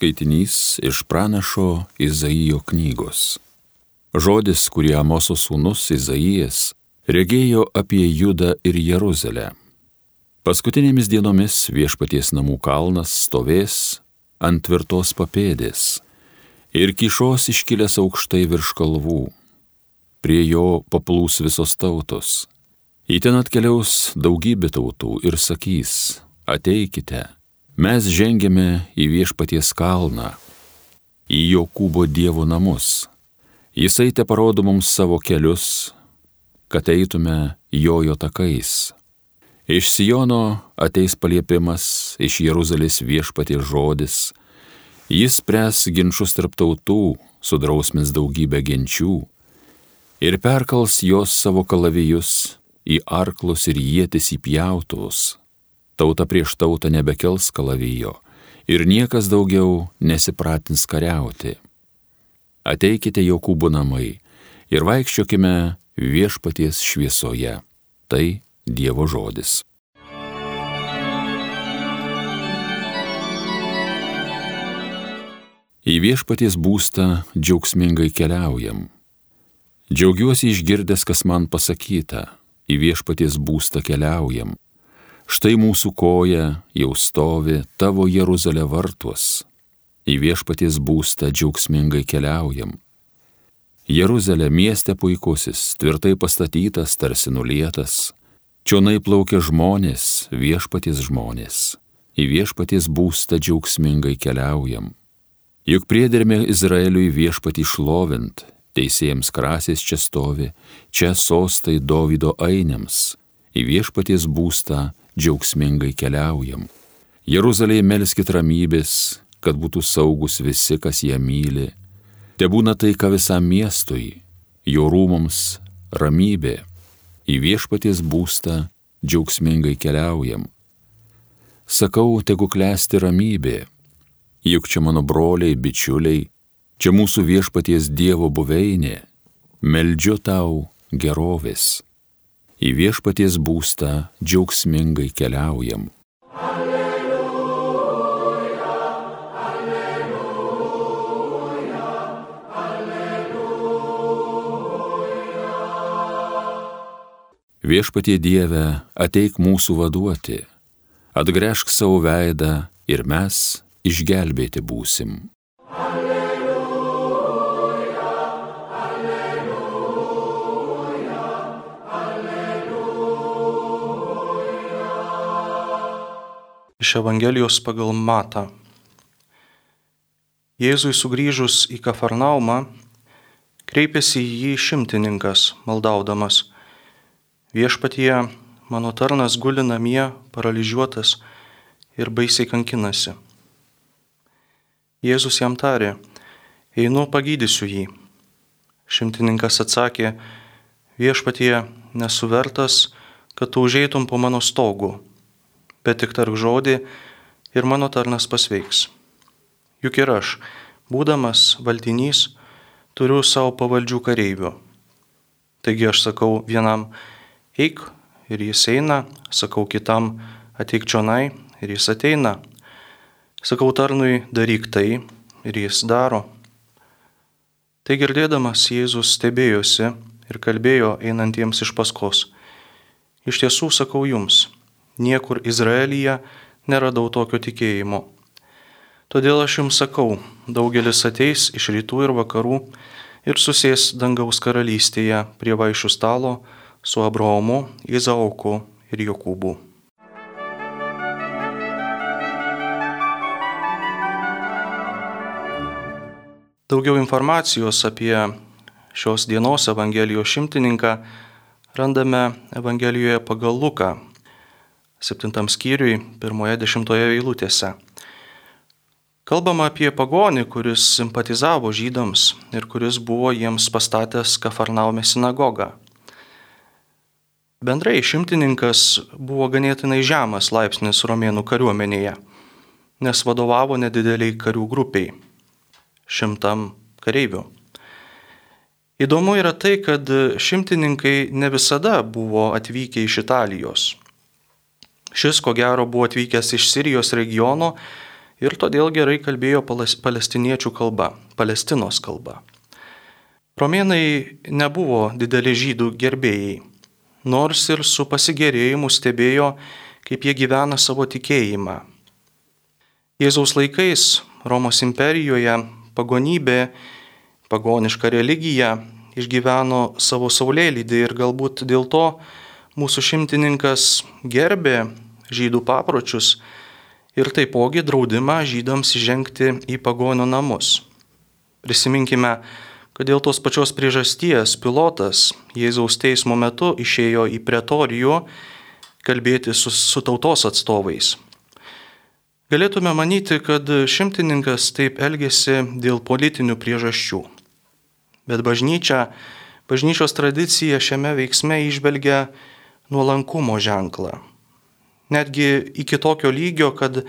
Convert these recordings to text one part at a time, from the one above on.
Skaitinys iš pranašo Izaijo knygos. Žodis, kurį Amoso sūnus Izaijas regėjo apie Judą ir Jeruzalę. Paskutinėmis dienomis viešpaties namų kalnas stovės ant tvirtos papėdės ir kišos iškilęs aukštai virš kalvų. Prie jo paplūs visos tautos. Į ten atkeliaus daugybė tautų ir sakys, ateikite Mes žengėme į viešpaties kalną, į Jokūbo dievų namus. Jisai te parodo mums savo kelius, kad eitume jojo takais. Iš Sijono ateis paliepimas, iš Jeruzalės viešpaties žodis. Jis pres ginčius tarp tautų, sudrausmins daugybę genčių ir perkals jos savo kalavijus į arklus ir jėtis įpjautus Tauta prieš tautą nebekels kalavijo ir niekas daugiau nesipratins kariauti. Ateikite Jokūbų namai ir vaikščiokime viešpaties šviesoje. Tai Dievo žodis. Į viešpaties būstą džiaugsmingai keliaujam. Džiaugiuosi išgirdęs, kas man pasakyta, į viešpaties būstą keliaujam Štai mūsų koja jau stovi tavo Jeruzalė vartuos. Į viešpaties būstą džiaugsmingai keliaujam. Jeruzalė mieste puikusis, tvirtai pastatytas, tarsi nulietas. Čionai plaukia žmonės, viešpaties žmonės. Į viešpaties būstą džiaugsmingai keliaujam. Juk priedermė Izraeliui viešpatį šlovint, teisėjams krasės čia stovi, čia sostai Dovido ainėms. Į viešpaties būstą džiaugsmingai keliaujam. Jeruzalėje melskit ramybės, kad būtų saugus visi, kas ją myli. Te būna taika visam miestui, jo rūmams ramybė. Į viešpaties būstą džiaugsmingai keliaujam. Sakau, tegu klesti ramybė, juk čia mano broliai, bičiuliai, čia mūsų viešpaties Dievo buveinė, meldžiu tau gerovės į viešpaties būstą džiaugsmingai keliaujam. Alleluja, alleluja, alleluja. Viešpatie Dieve, ateik mūsų vaduoti, atgręžk savo veidą ir mes išgelbėti būsim. Iš Evangelijos pagal Matą. Jėzui sugrįžus į Kafarnaumą, kreipėsi į jį šimtininkas, maldaudamas. Viešpatie, mano tarnas guli namie, paralyžiuotas ir baisiai kankinasi. Jėzus jam tarė, einu pagydysiu jį. Šimtininkas atsakė, viešpatie, nesuvertas, kad tu užeitum po mano stogu bet tik tark žodį ir mano tarnas pasveiks. Juk ir aš, būdamas valdinys, turiu savo pavaldžių kareivių. Taigi aš sakau vienam, eik ir jis eina, sakau kitam, ateik čionai ir jis ateina. Sakau tarnui, daryk tai ir jis daro. Tai girdėdamas Jėzus stebėjosi ir kalbėjo einantiems iš paskos. Iš tiesų sakau jums, niekur Izraelyje neradau tokio tikėjimo. Todėl aš jums sakau, daugelis ateis iš rytų ir vakarų ir susės dangaus karalystėje prie vaišių stalo su Abraomu, Izaoku ir Jokūbu. Daugiau informacijos apie šios dienos Evangelijos šimtininką randame Evangelijoje pagal Luką, septintam skyriui, pirmoje dešimtoje eilutėse. Kalbama apie pagonį, kuris simpatizavo žydams ir kuris buvo jiems pastatęs Kafarnaume sinagogą. Bendrai šimtininkas buvo ganėtinai žemas laipsnis romėnų kariuomenėje, nes vadovavo nedideliai karių grupiai - šimtam kareivių. Įdomu yra tai, kad šimtininkai ne visada buvo atvykę iš Italijos. Šis, ko gero, buvo atvykęs iš Sirijos regiono ir todėl gerai kalbėjo palestiniečių kalba, Palestinos kalba. Romėnai nebuvo dideli žydų gerbėjai, nors ir su pasigėrėjimu stebėjo, kaip jie gyvena savo tikėjimą. Jėzaus laikais Romos imperijoje pagonybė, pagoniška religija išgyveno savo saulėlydį ir galbūt dėl to mūsų šimtininkas gerbė žydų papročius ir taipogi draudimą žydams žengti į pagonio namus. Prisiminkime, kad dėl tos pačios priežasties pilotas Jėzaus teismo metu išėjo į pretorijų kalbėti su, su tautos atstovais. Galėtume manyti, kad šimtininkas taip elgėsi dėl politinių priežasčių. Bet bažnyčia, bažnyčios tradicija šiame veiksme išvelgia nuolankumo ženklą. Netgi iki tokio lygio, kad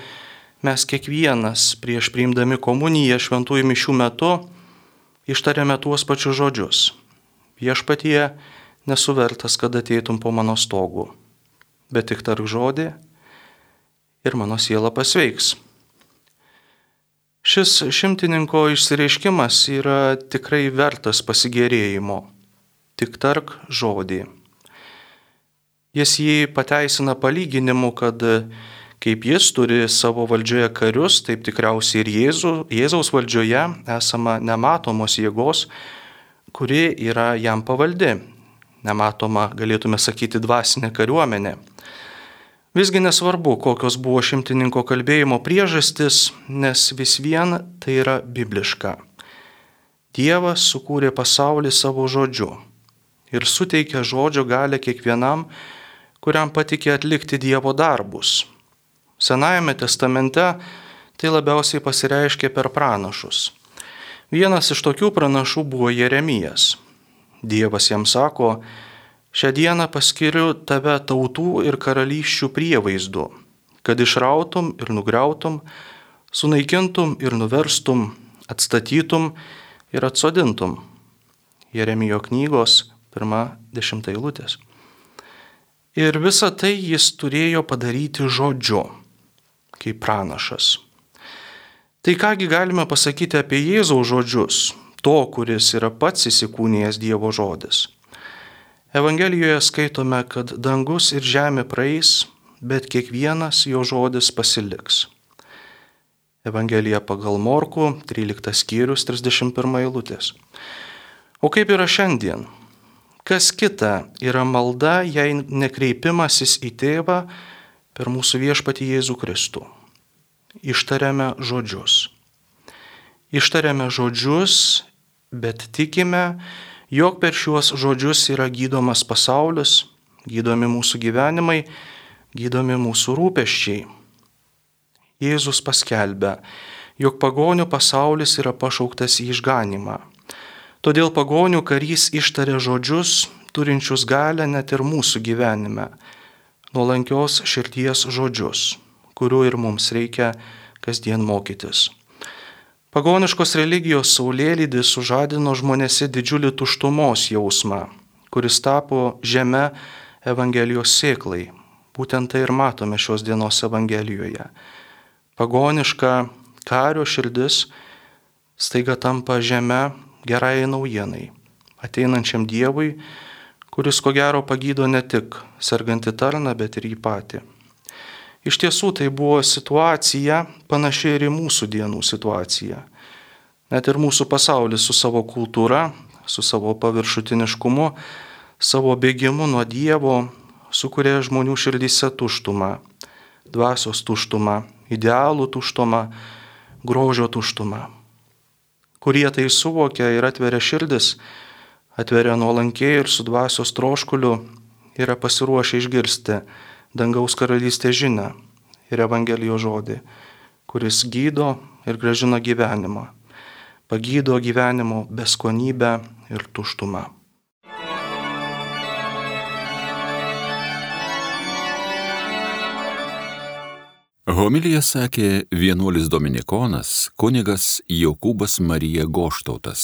mes kiekvienas prieš priimdami komuniją šventųjų mišių metu ištariame tuos pačius žodžius. Viešpatie nesuvertas, kad ateitum po mano stogu, bet tik tark žodį ir mano siela pasveiks. Šis šimtininko išsireiškimas yra tikrai vertas pasigėrėjimo. Tik tark žodį. Jis jį pateisina palyginimu, kad Kaip jis turi savo valdžioje karius, taip tikriausiai ir Jėzų, Jėzaus valdžioje esama nematomos jėgos, kuri yra jam pavaldi. Nematoma, galėtume sakyti, dvasinė kariuomenė. Visgi nesvarbu, kokios buvo šimtininko kalbėjimo priežastis, nes vis vien tai yra bibliška. Dievas sukūrė pasaulį savo žodžiu ir suteikė žodžio galę kiekvienam, kuriam patikė atlikti Dievo darbus. Senajame testamente tai labiausiai pasireiškė per pranašus. Vienas iš tokių pranašų buvo Jeremijas. Dievas jam sako, šią dieną paskiriu tave tautų ir karalysčių prievaizdu, kad išrautum ir nugriautum, sunaikintum ir nuverstum, atstatytum ir atsodintum. Jeremijo knygos pirma dešimta eilutės. Ir visą tai jis turėjo padaryti žodžiu kaip pranašas. Tai kągi galime pasakyti apie Jėzaus žodžius, to, kuris yra pats įsikūnijęs Dievo žodis. Evangelijoje skaitome, kad dangus ir žemė praeis, bet kiekvienas jo žodis pasiliks. Evangelija pagal Morku, 13 skyrius, 31 eilutės. O kaip yra šiandien? Kas kita yra malda, jei nekreipimasis į tėvą, per mūsų viešpatį Jėzų Kristų. Ištariame žodžius. Ištariame žodžius, bet tikime, jog per šiuos žodžius yra gydomas pasaulis, gydomi mūsų gyvenimai, gydomi mūsų rūpeščiai. Jėzus paskelbė, jog pagonių pasaulis yra pašauktas į išganimą. Todėl pagonių karys ištarė žodžius, turinčius galę net ir mūsų gyvenime nuolankios širdies žodžius, kurių ir mums reikia kasdien mokytis. Pagoniškos religijos saulėlydis sužadino žmonėse didžiulį tuštumos jausmą, kuris tapo žeme Evangelijos sėklai. Būtent tai ir matome šios dienos Evangelijoje. Pagoniška kario širdis staiga tampa žeme gerai naujienai, ateinančiam Dievui, kuris ko gero pagydo ne tik sergantį tarną, bet ir jį patį. Iš tiesų tai buvo situacija panaši ir į mūsų dienų situaciją. Net ir mūsų pasaulis su savo kultūra, su savo paviršutiniškumu, savo bėgimu nuo Dievo sukuria žmonių širdyse tuštumą, dvasios tuštumą, idealų tuštumą, grožio tuštumą. Kurie tai suvokia ir atveria širdis, atveria nuolankiai ir su dvasios troškuliu yra pasiruošę išgirsti dangaus karalystės žinę ir Evangelijos žodį, kuris gydo ir gražina gyvenimą, pagydo gyvenimo beskonybę ir tuštumą. Homilija sakė vienuolis Dominikonas, kunigas Jokūbas Marija Goštautas.